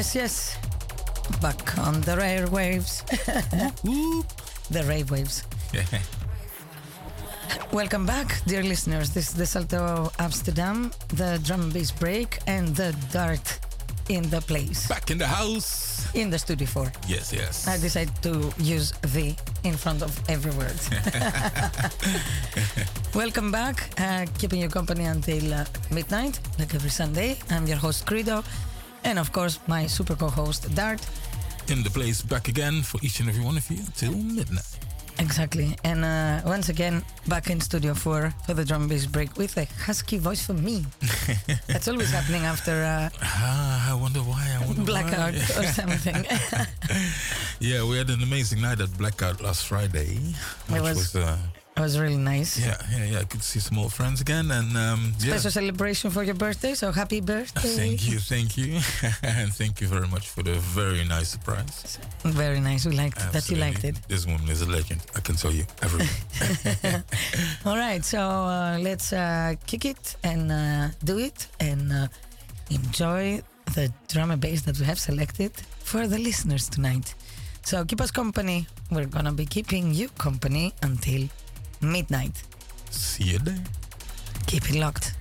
Yes, yes. Back on the airwaves. the rave waves. Welcome back, dear listeners. This is the Salto Amsterdam, the drum and bass break, and the dart in the place. Back in the house. In the studio 4. Yes, yes. I decided to use the in front of every word. Welcome back, uh, keeping you company until uh, midnight, like every Sunday. I'm your host, Credo, and of course, my super co host, Dart. In the place, back again for each and every one of you till midnight. Exactly. And uh, once again, back in Studio 4 for the drum bass break with a husky voice for me. That's always happening after uh, ah, I wonder why. I wonder blackout why. or something. yeah, we had an amazing night at Blackout last Friday. Which was- was, uh, it was really nice. yeah, yeah, yeah. I could see some old friends again, and um, yeah. Special celebration for your birthday, so happy birthday. Thank you, thank you, and thank you very much for the very nice surprise. Very nice. We liked that you liked it. This woman is a legend. I can tell you everyone. All right, so uh, let's uh, kick it and uh, do it and uh, enjoy the drum and bass that we have selected for the listeners tonight. So keep us company. We're gonna be keeping you company until midnight. See you there. Keep it locked.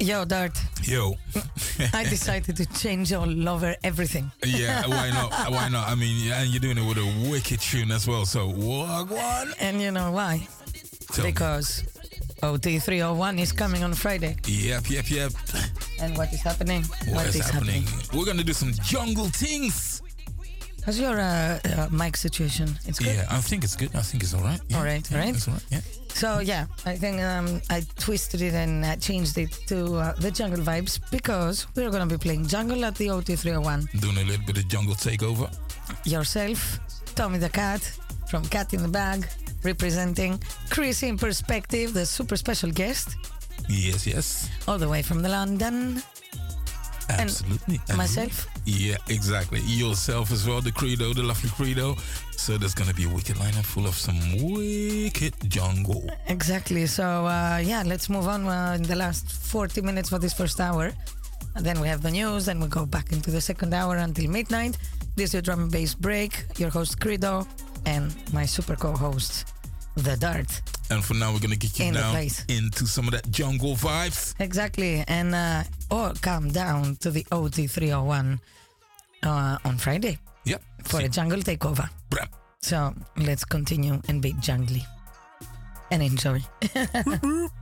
Yo, Dart. Yo. I decided to change all over everything. yeah, why not? Why not? I mean, and you're doing it with a wicked tune as well. So, what? one? And you know why? Tell because OT301 is coming on Friday. Yep, yep, yep. And what is happening? what is, happening? We're gonna do some jungle things. How's your uh, uh, mic situation? It's good. Yeah, I think it's good. I think it's all right. Yeah, All right, yeah, all right. It's all right. Yeah. So yeah, I think um, I twisted it and uh, changed it to uh, the jungle vibes because we're gonna be playing jungle at the OT301. Doing a little bit of jungle takeover. Yourself, Tommy the Cat from Cat in the Bag, representing Chris in Perspective, the super special guest, Yes, yes. all the way from the London. Absolutely. And myself? Yeah, exactly. Yourself as well, the Credo, the lovely Credo. So there's gonna be a wicked lineup full of some wicked jungle. Exactly. So uh, yeah, let's move on uh, in the last 40 minutes for this first hour. And then we have the news, then we go back into the second hour until midnight. This is your drum and bass break. Your host Credo and my super co-host, The Dart. And for now, we're gonna get you In down into some of that jungle vibes. Exactly. And uh, or come down to the OT301 uh, on Friday Yep. for a jungle takeover. Bram. So let's continue and be jungly and enjoy.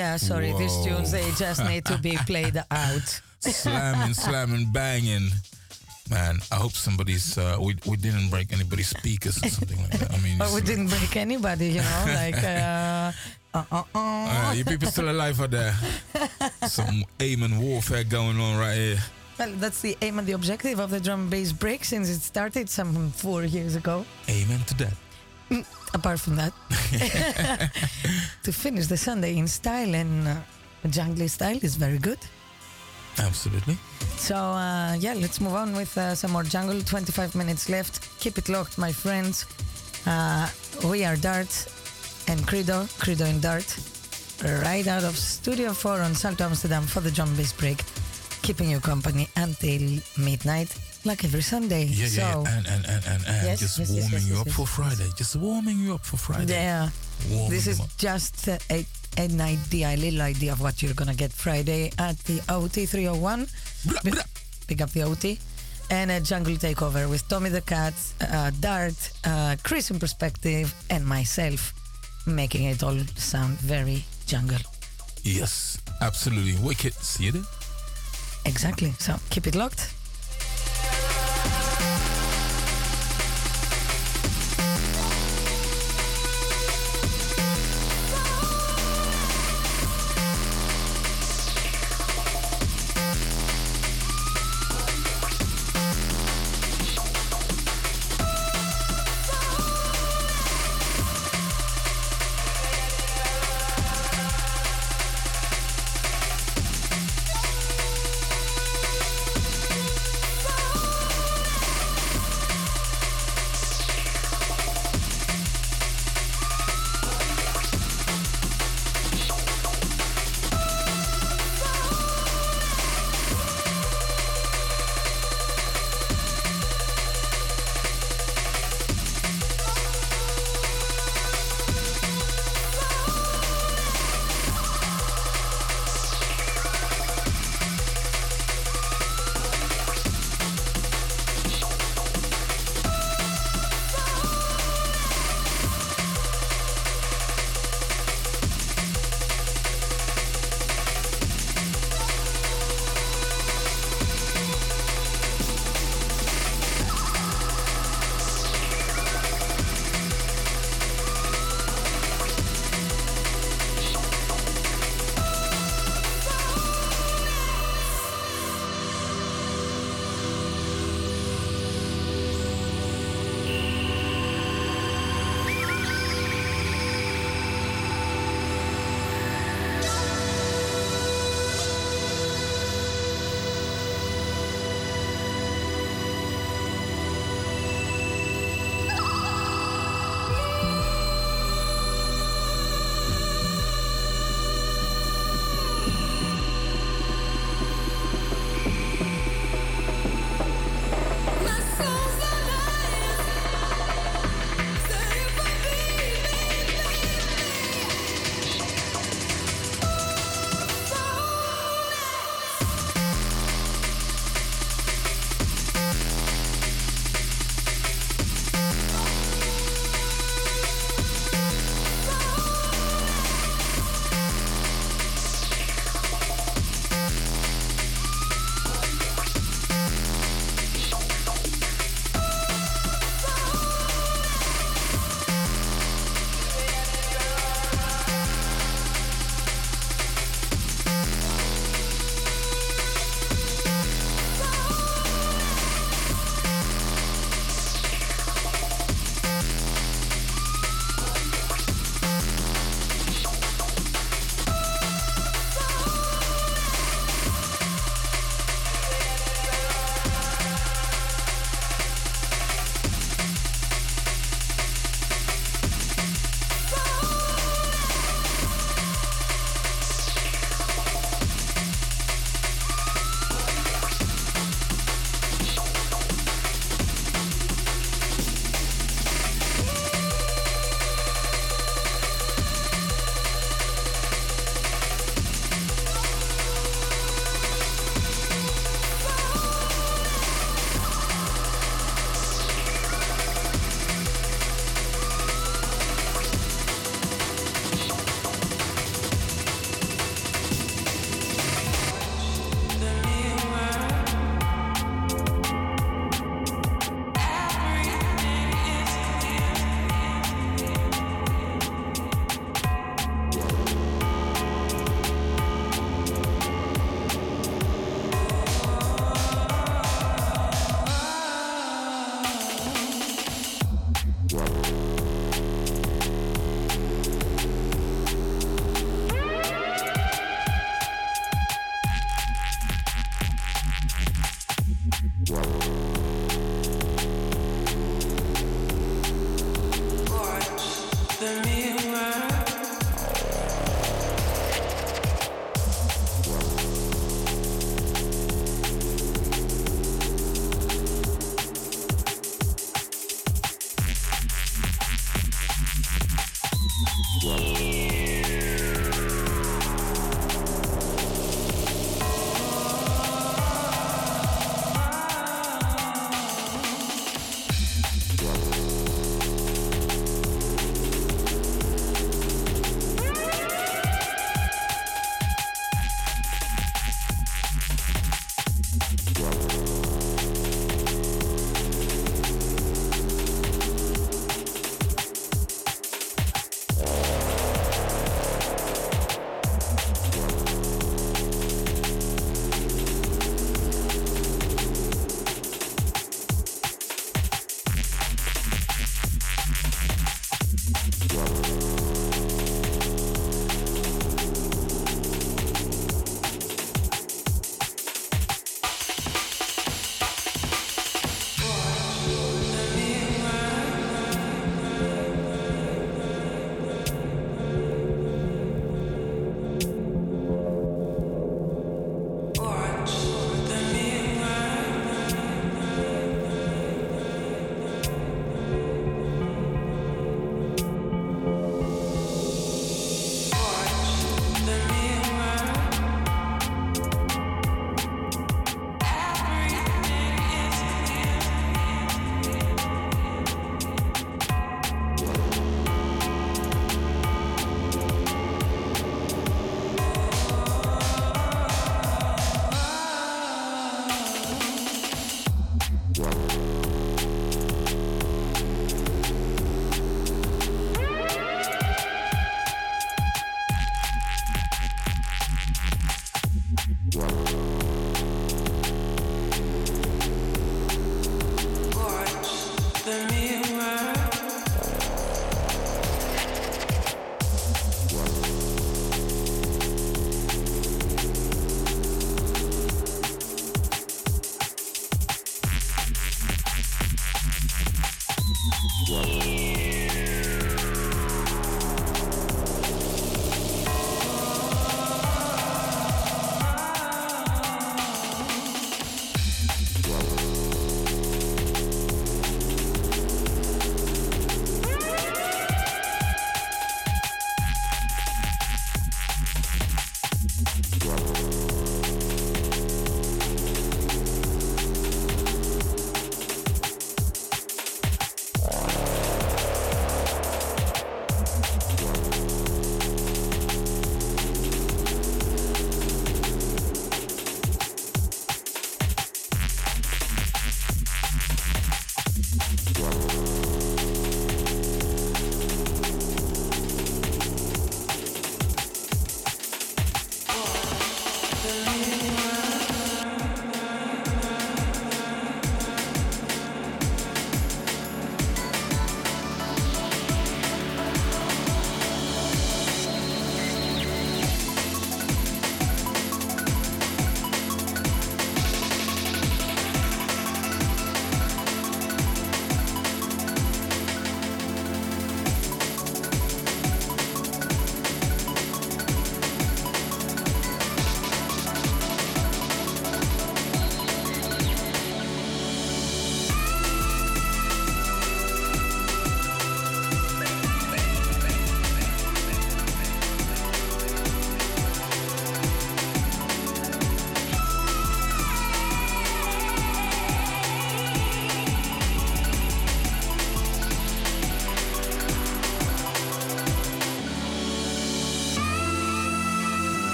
Yeah, sorry, these tunes they just need to be played out. slamming, slamming, banging. Man, I hope somebody's. Uh, we we didn't break anybody's speakers or something like that. I mean, But we didn't break anybody, you know, like uh, uh, uh, uh. Uh, you people still alive out there? Some aim and warfare going on right here. Well, that's the aim and the objective of the drum and bass break since it started some four years ago. Amen to that. Apart from that, to finish the Sunday in style and uh, jungly style is very good. Absolutely. So uh, yeah, let's move on with uh, some more jungle. 25 minutes left. Keep it locked, my friends. Uh, we are Dart and Credo, Credo and Dart, right out of Studio 4 on Salto Amsterdam for the drum bass break, keeping you company until midnight, like every Sunday. Yeah, so, yeah, and and and and, and Yes, just yes, warming yes, you up for Friday. Just warming you up for Friday. yeah, Warming this is just uh, a, an idea, a little idea of what you're gonna get Friday at the OT 301. Blah, blah. Pick up the OT. And a jungle takeover with Tommy the Cat, uh, Dart, uh, Chris Inperspective, and myself, making it all sound very jungle. Yes, absolutely. Wicked. See you there. Exactly. So keep it locked.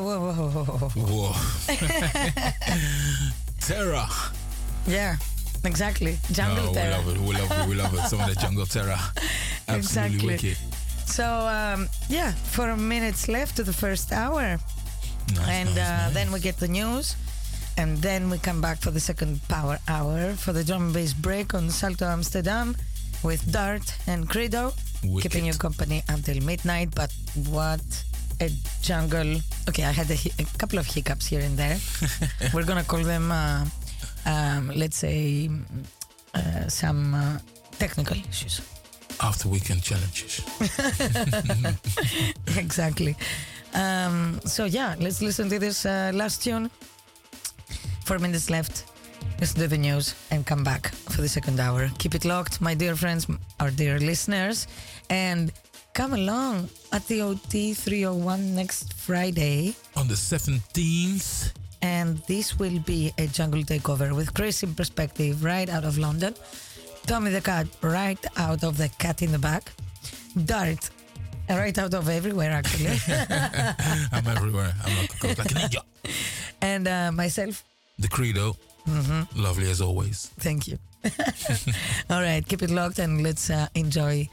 Whoa, whoa, whoa, whoa, whoa. Terror. Yeah, exactly. Jungle no, terror. we love it. We love it. We love it. Some of the jungle terror. Absolutely Exactly. wicked. So, um, yeah, four minutes left to the first hour. Nice, and nice, uh, nice. then we get the news. And then we come back for the second power hour for the drum and bass break on Salto Amsterdam with Dart and Credo, Wicked. keeping you company until midnight. But what a jungle! Okay, I had a, a couple of hiccups here and there. We're gonna call them, uh, um, let's say, uh, some uh, technical issues. After weekend challenges. exactly. Um, so yeah, let's listen to this uh, last tune. Four minutes left. Listen to the news and come back for the second hour. Keep it locked, my dear friends, our dear listeners, and come along at the OT 301 next Friday. On the 17th. And this will be a jungle takeover with Chris Inperspective right out of London, Tommy the Cat right out of the cat in the back, Dart right out of everywhere actually. I'm everywhere. I'm like, like a ninja. and uh, myself. The Credo. Mm-hmm. Lovely as always. Thank you. All right, keep it locked and let's uh, enjoy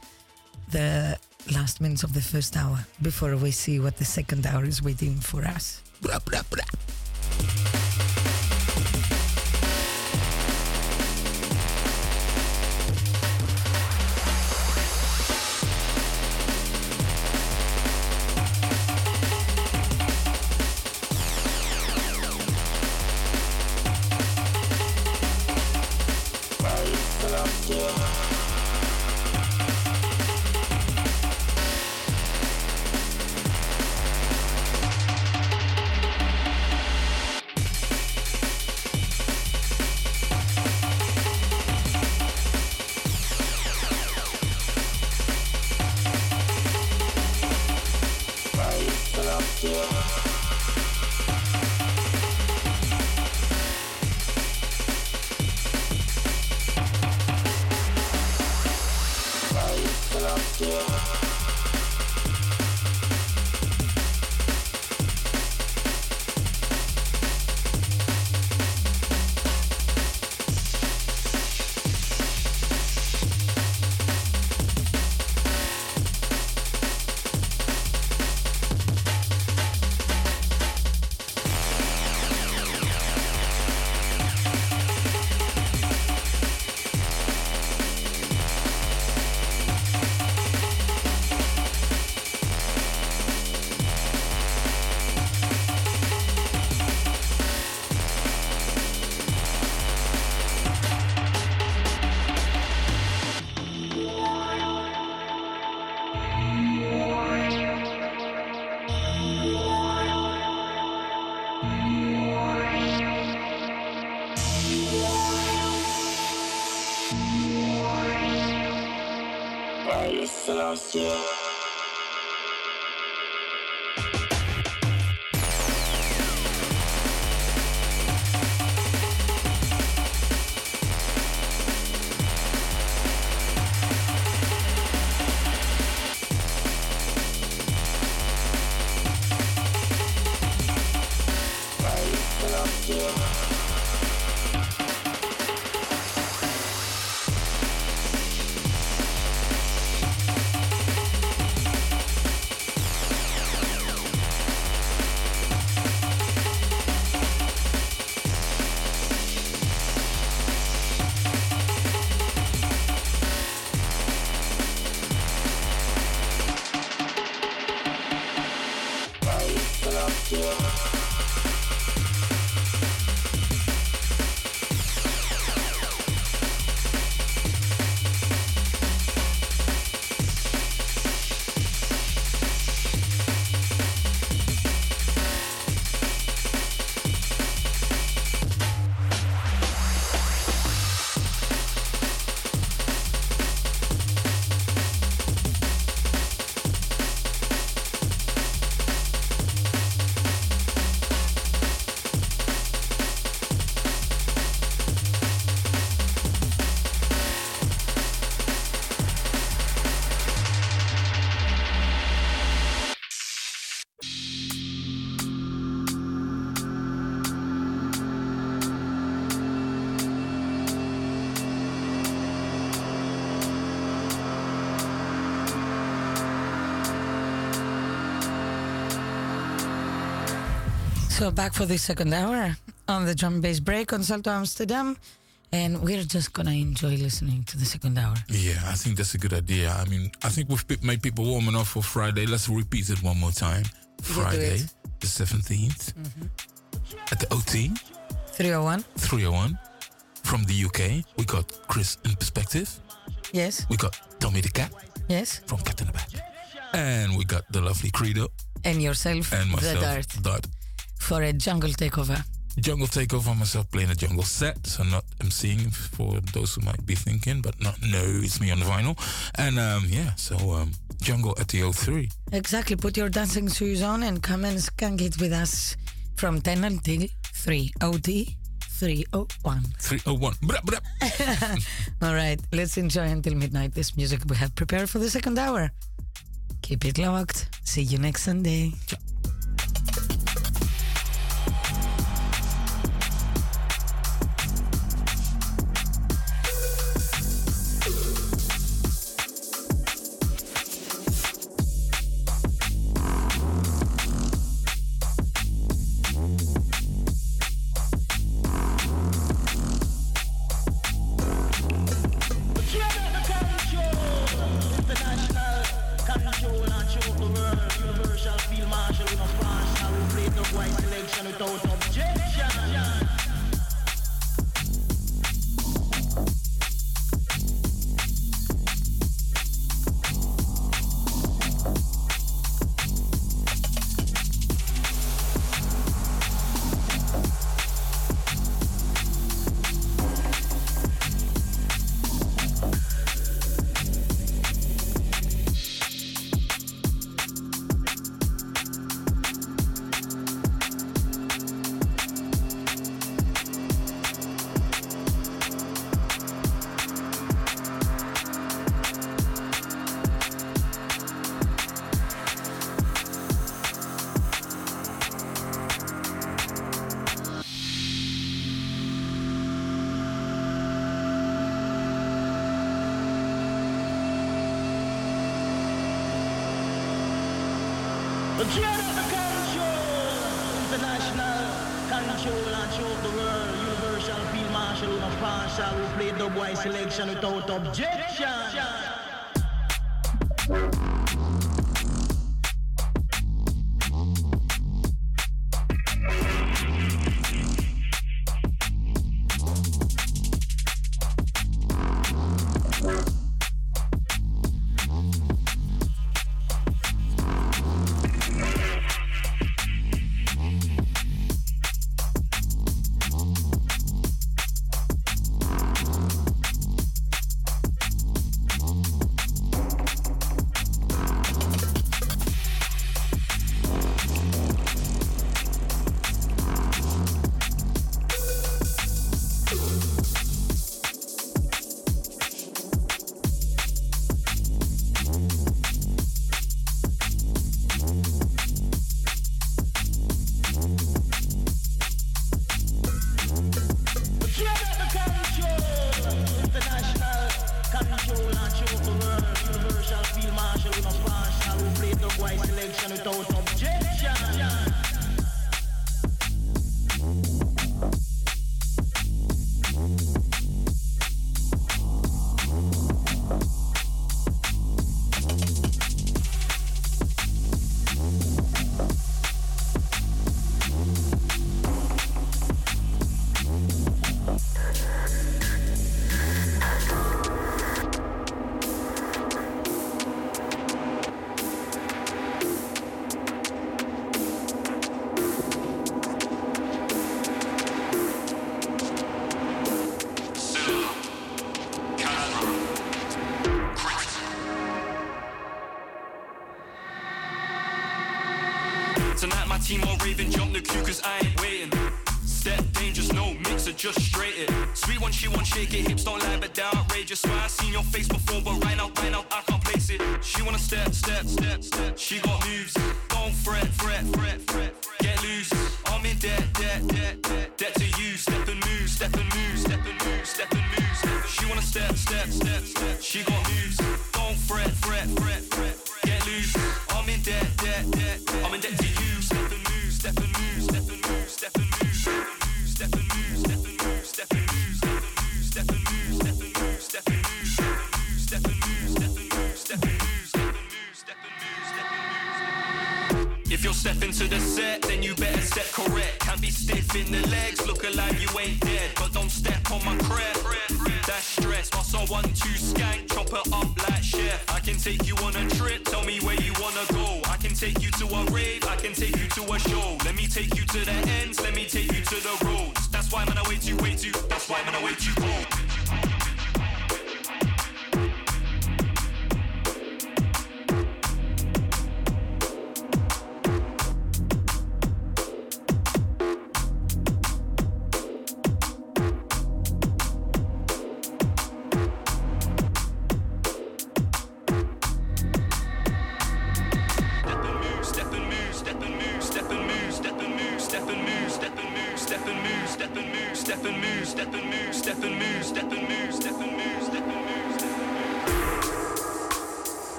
the last minutes of the first hour before we see what the second hour is waiting for us. Blah, blah, blah. So back for the second hour on the drum and bass break on Salto Amsterdam. And we're just gonna enjoy listening to the second hour. Yeah, I think that's a good idea. I mean, I think we've made people warm enough for Friday. Let's repeat it one more time. Friday, the 17th, mm-hmm. at the OT 301. 301 from the UK. We got Chris Inperspective. Yes, We got Tommy the Cat yes. from Cat in the Back. And we got the lovely Credo And yourself, and the myself, dart, Dart. For a jungle takeover. Jungle Takeover, myself playing a jungle set. So not emceeing for those who might be thinking, but not, no, it's me on the vinyl. And um, yeah, so um, Jungle at the O3. Exactly. Put your dancing shoes on and come and skank it with us from 10 until 3. OT 301. 301. Bra, bra. All right, let's enjoy until midnight this music we have prepared for the second hour. Keep it locked. See you next Sunday. International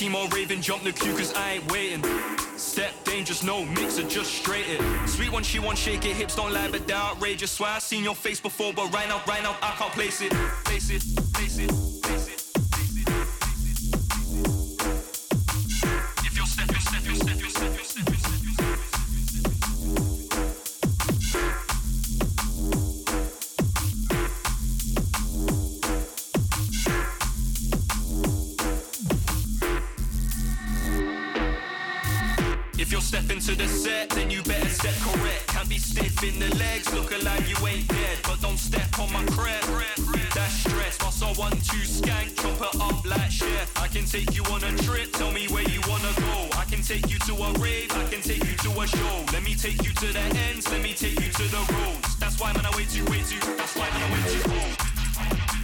team all raving, jump the queue cause I ain't waiting. Step dangerous, no mixer, just straight it. Sweet one, she want shake it, hips don't lie, but they're outrageous. Swear I seen your face before, but right now, right now, I can't. Place it, place it, If you're stepping to the set, then you better step correct. Can't be stiff in the legs, look alive, you ain't dead. But don't step on my crap. That's stress. Muscle one, two, skank, chop it up like chef. I can take you on a trip, tell me where you wanna go. I can take you to a rave, I can take you to a show. Let me take you to the ends, let me take you to the roads. That's why man I wait you, wait you. That's why man I wait you. Oh.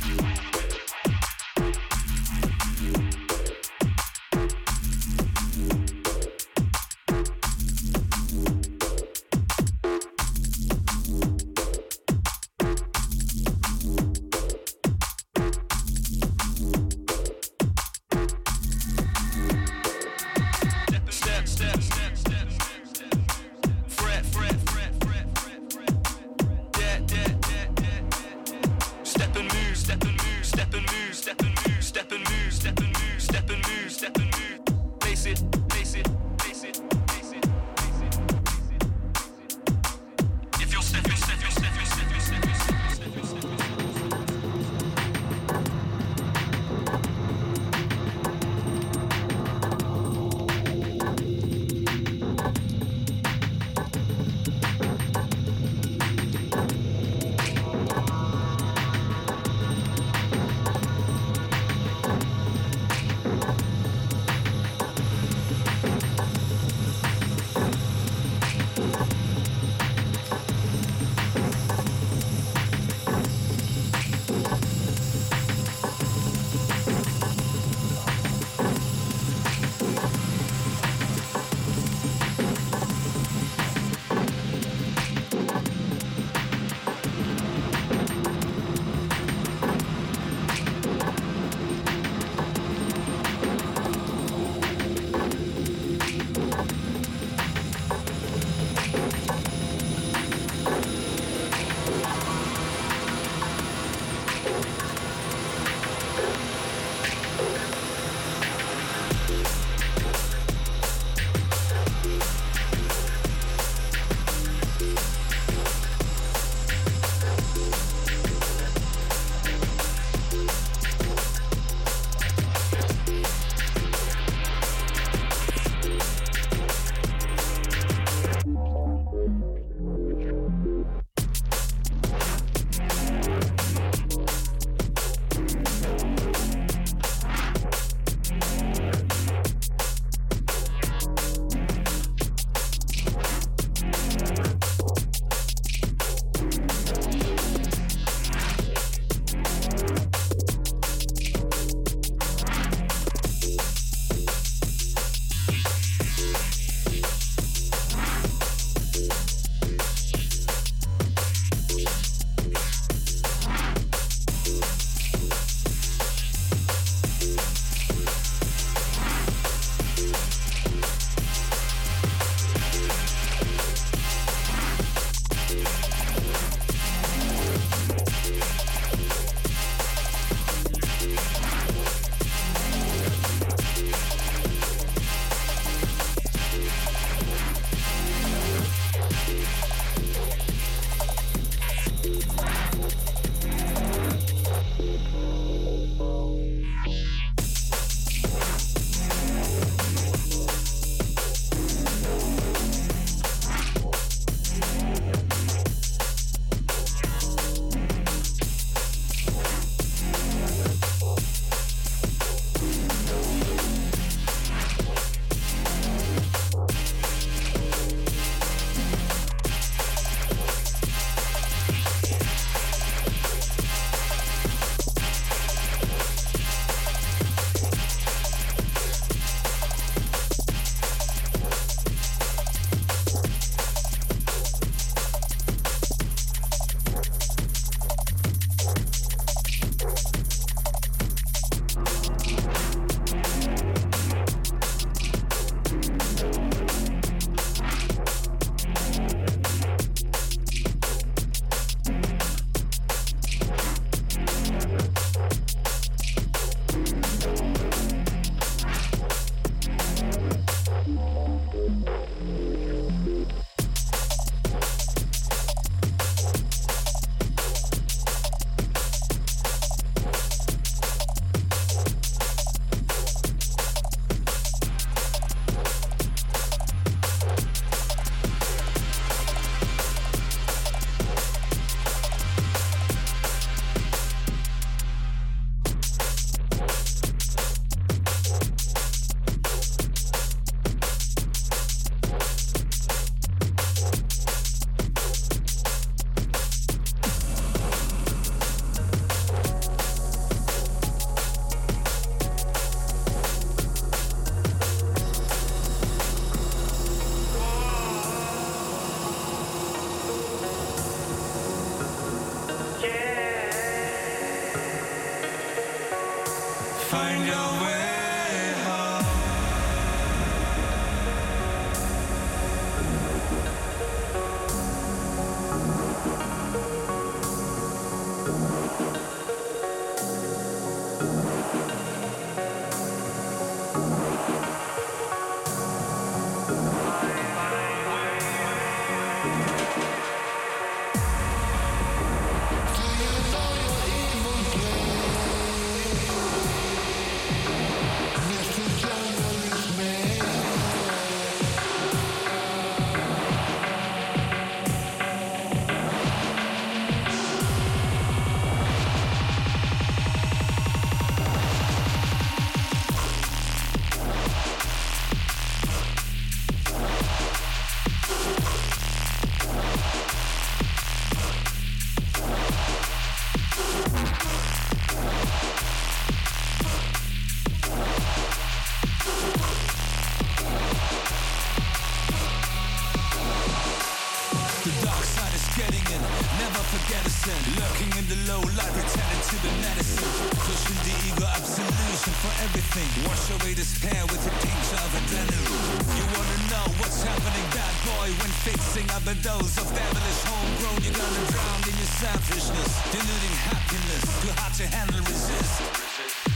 Selfishness, deluding happiness. Too hard to handle, resist.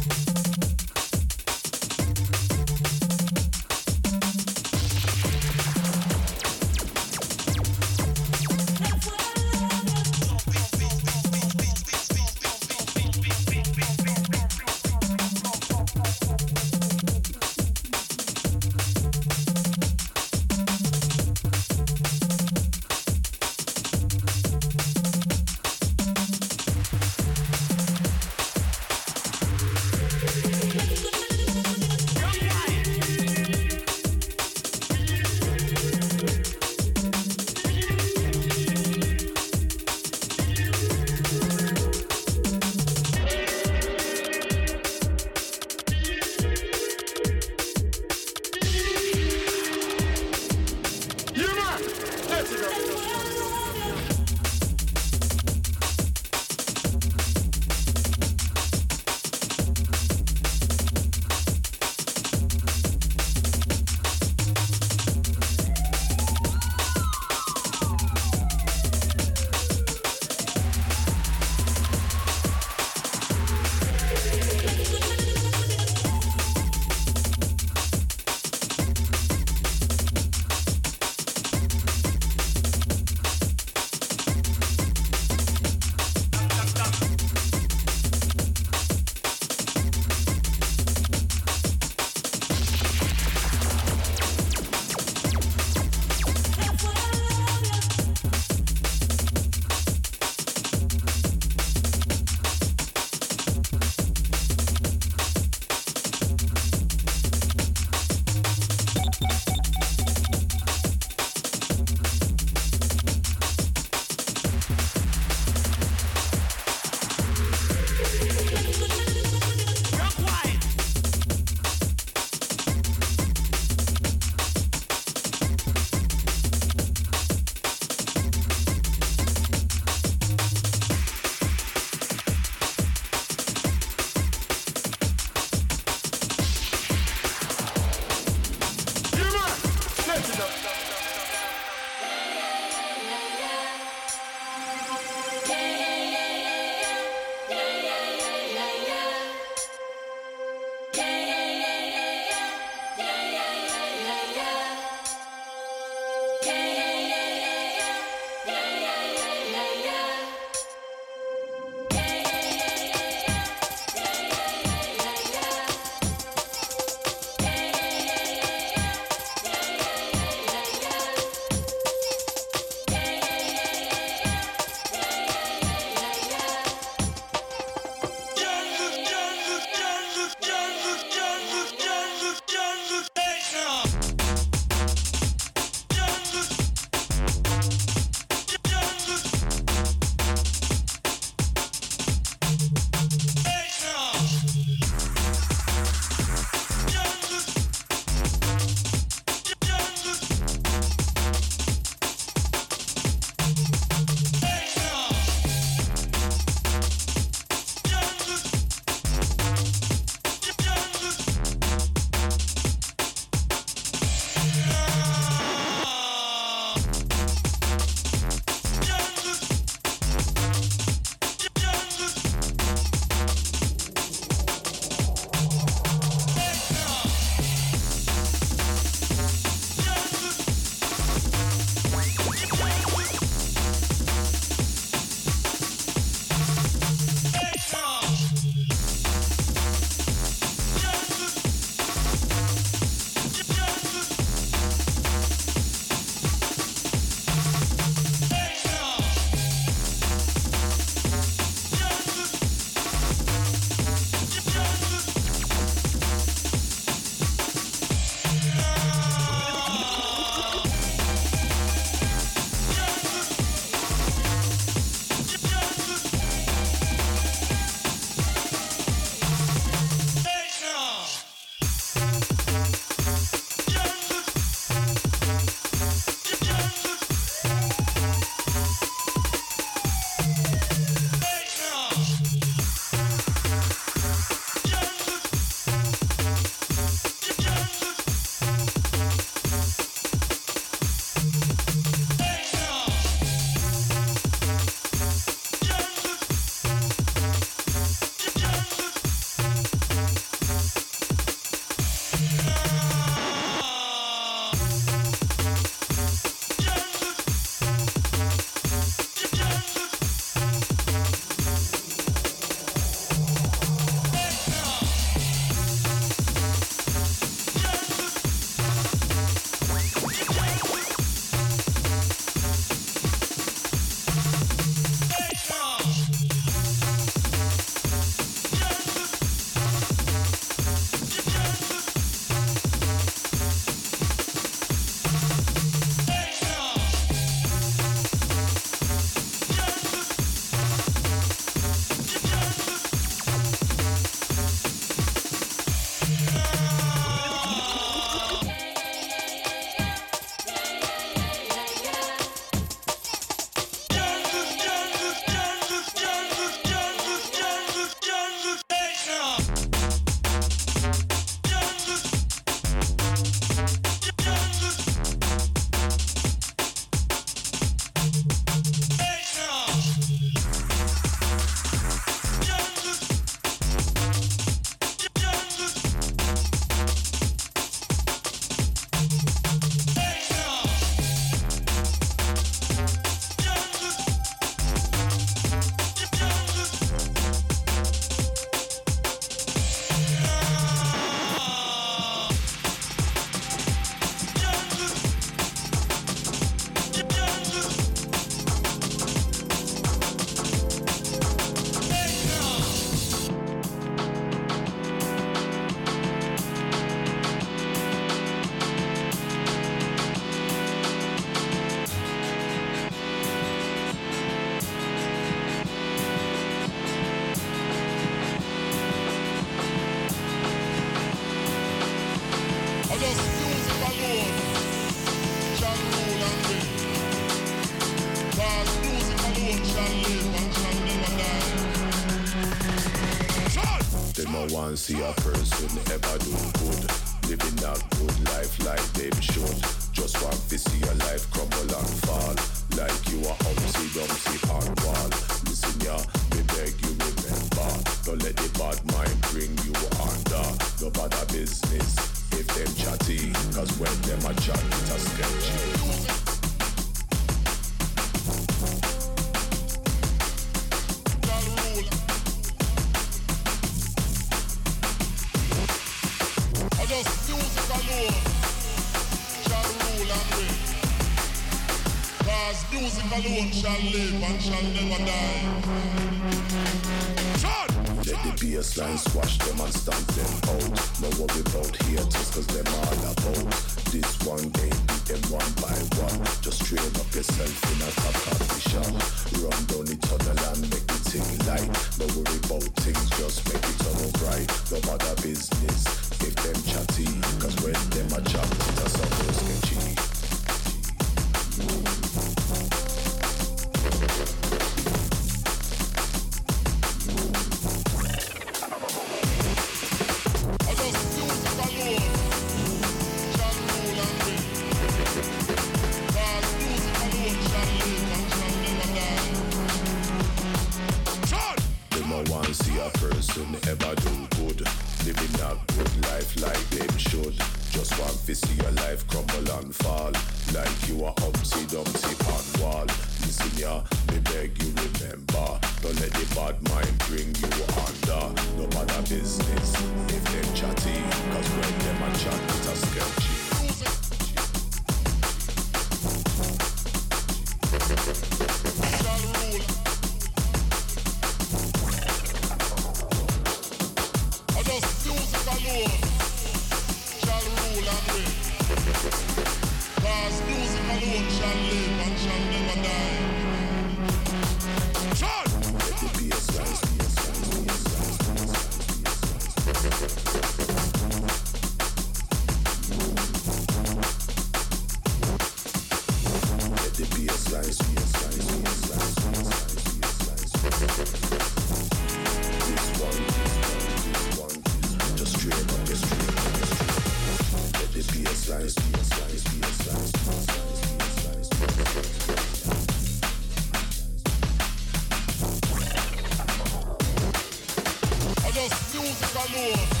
Just music alone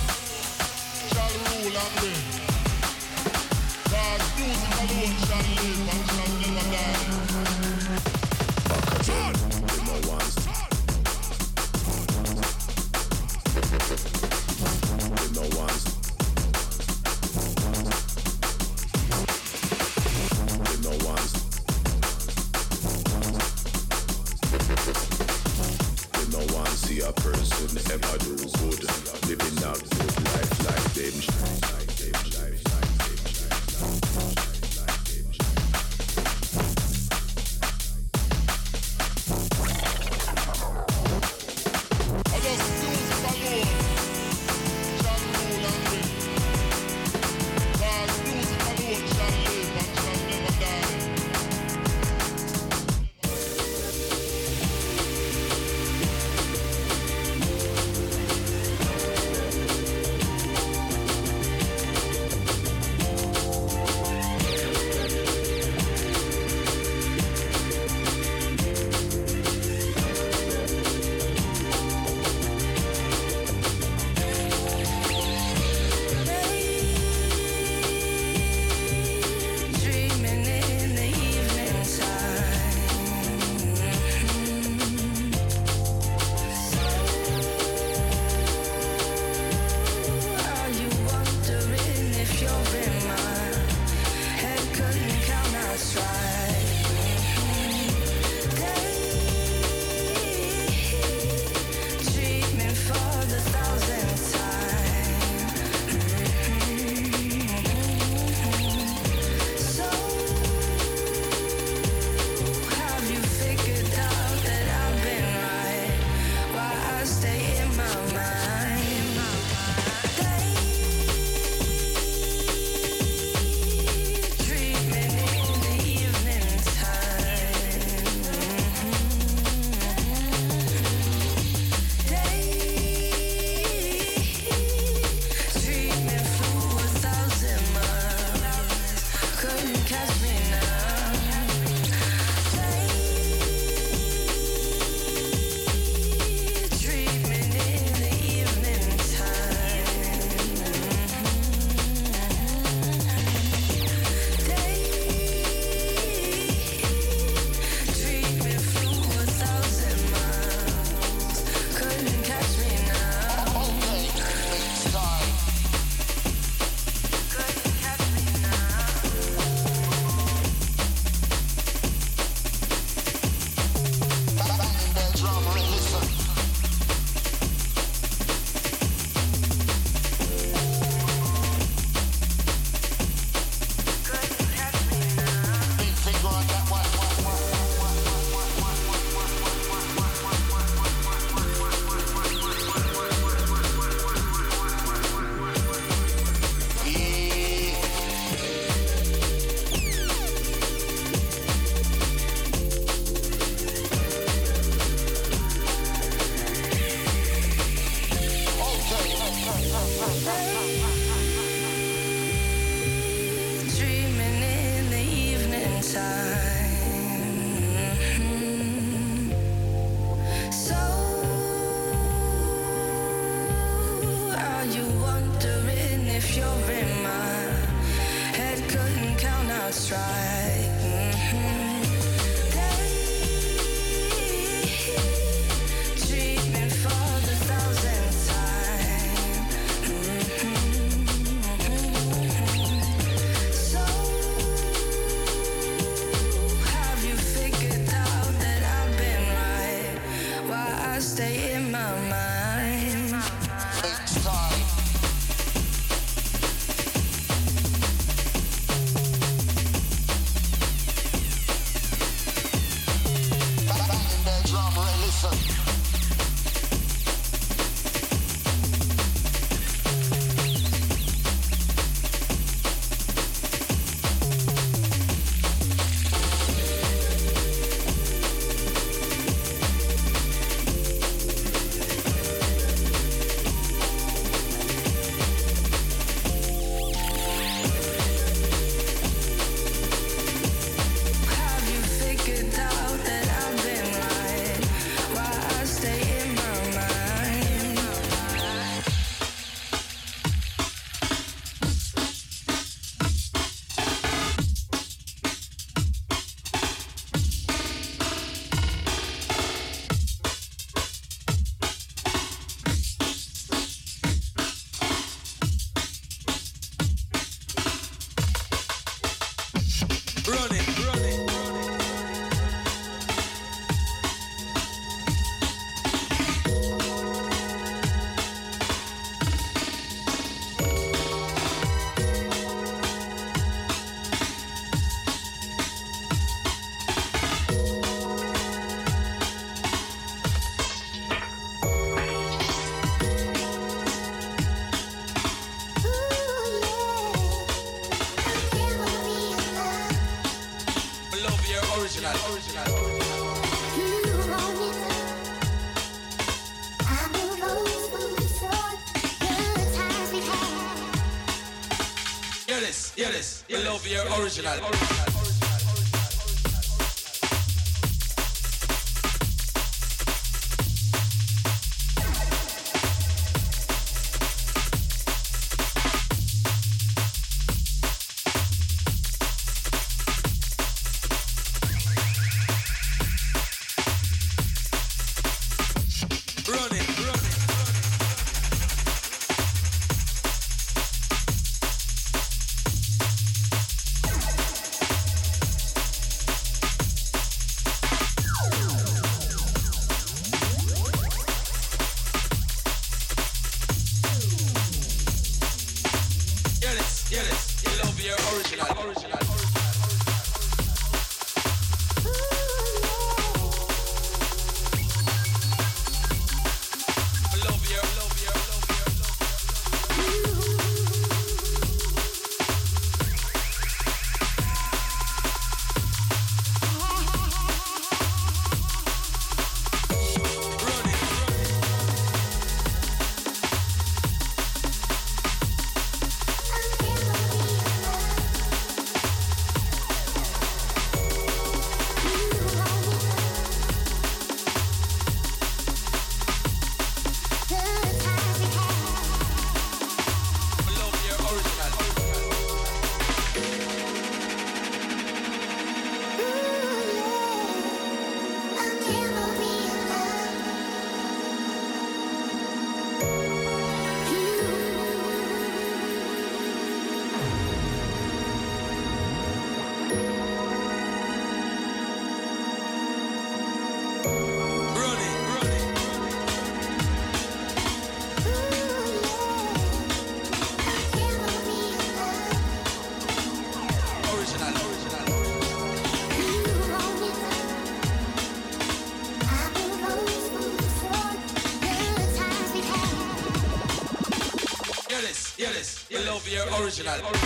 your original. Hear